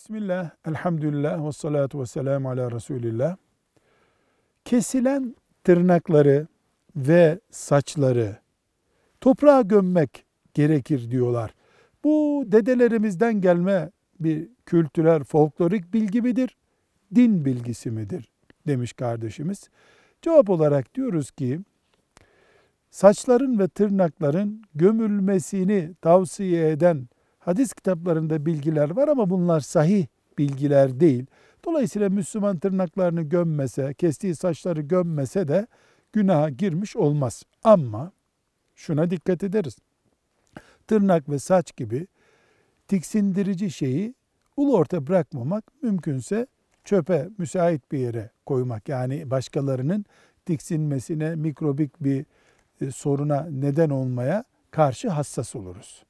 Bismillah, elhamdülillah, ve salatu ve selamu ala Resulillah. Kesilen tırnakları ve saçları toprağa gömmek gerekir diyorlar. Bu dedelerimizden gelme bir kültürel, folklorik bilgi midir? Din bilgisi midir? Demiş kardeşimiz. Cevap olarak diyoruz ki, saçların ve tırnakların gömülmesini tavsiye eden hadis kitaplarında bilgiler var ama bunlar sahih bilgiler değil. Dolayısıyla Müslüman tırnaklarını gömmese, kestiği saçları gömmese de günaha girmiş olmaz. Ama şuna dikkat ederiz. Tırnak ve saç gibi tiksindirici şeyi ulu orta bırakmamak mümkünse çöpe müsait bir yere koymak. Yani başkalarının tiksinmesine, mikrobik bir e, soruna neden olmaya karşı hassas oluruz.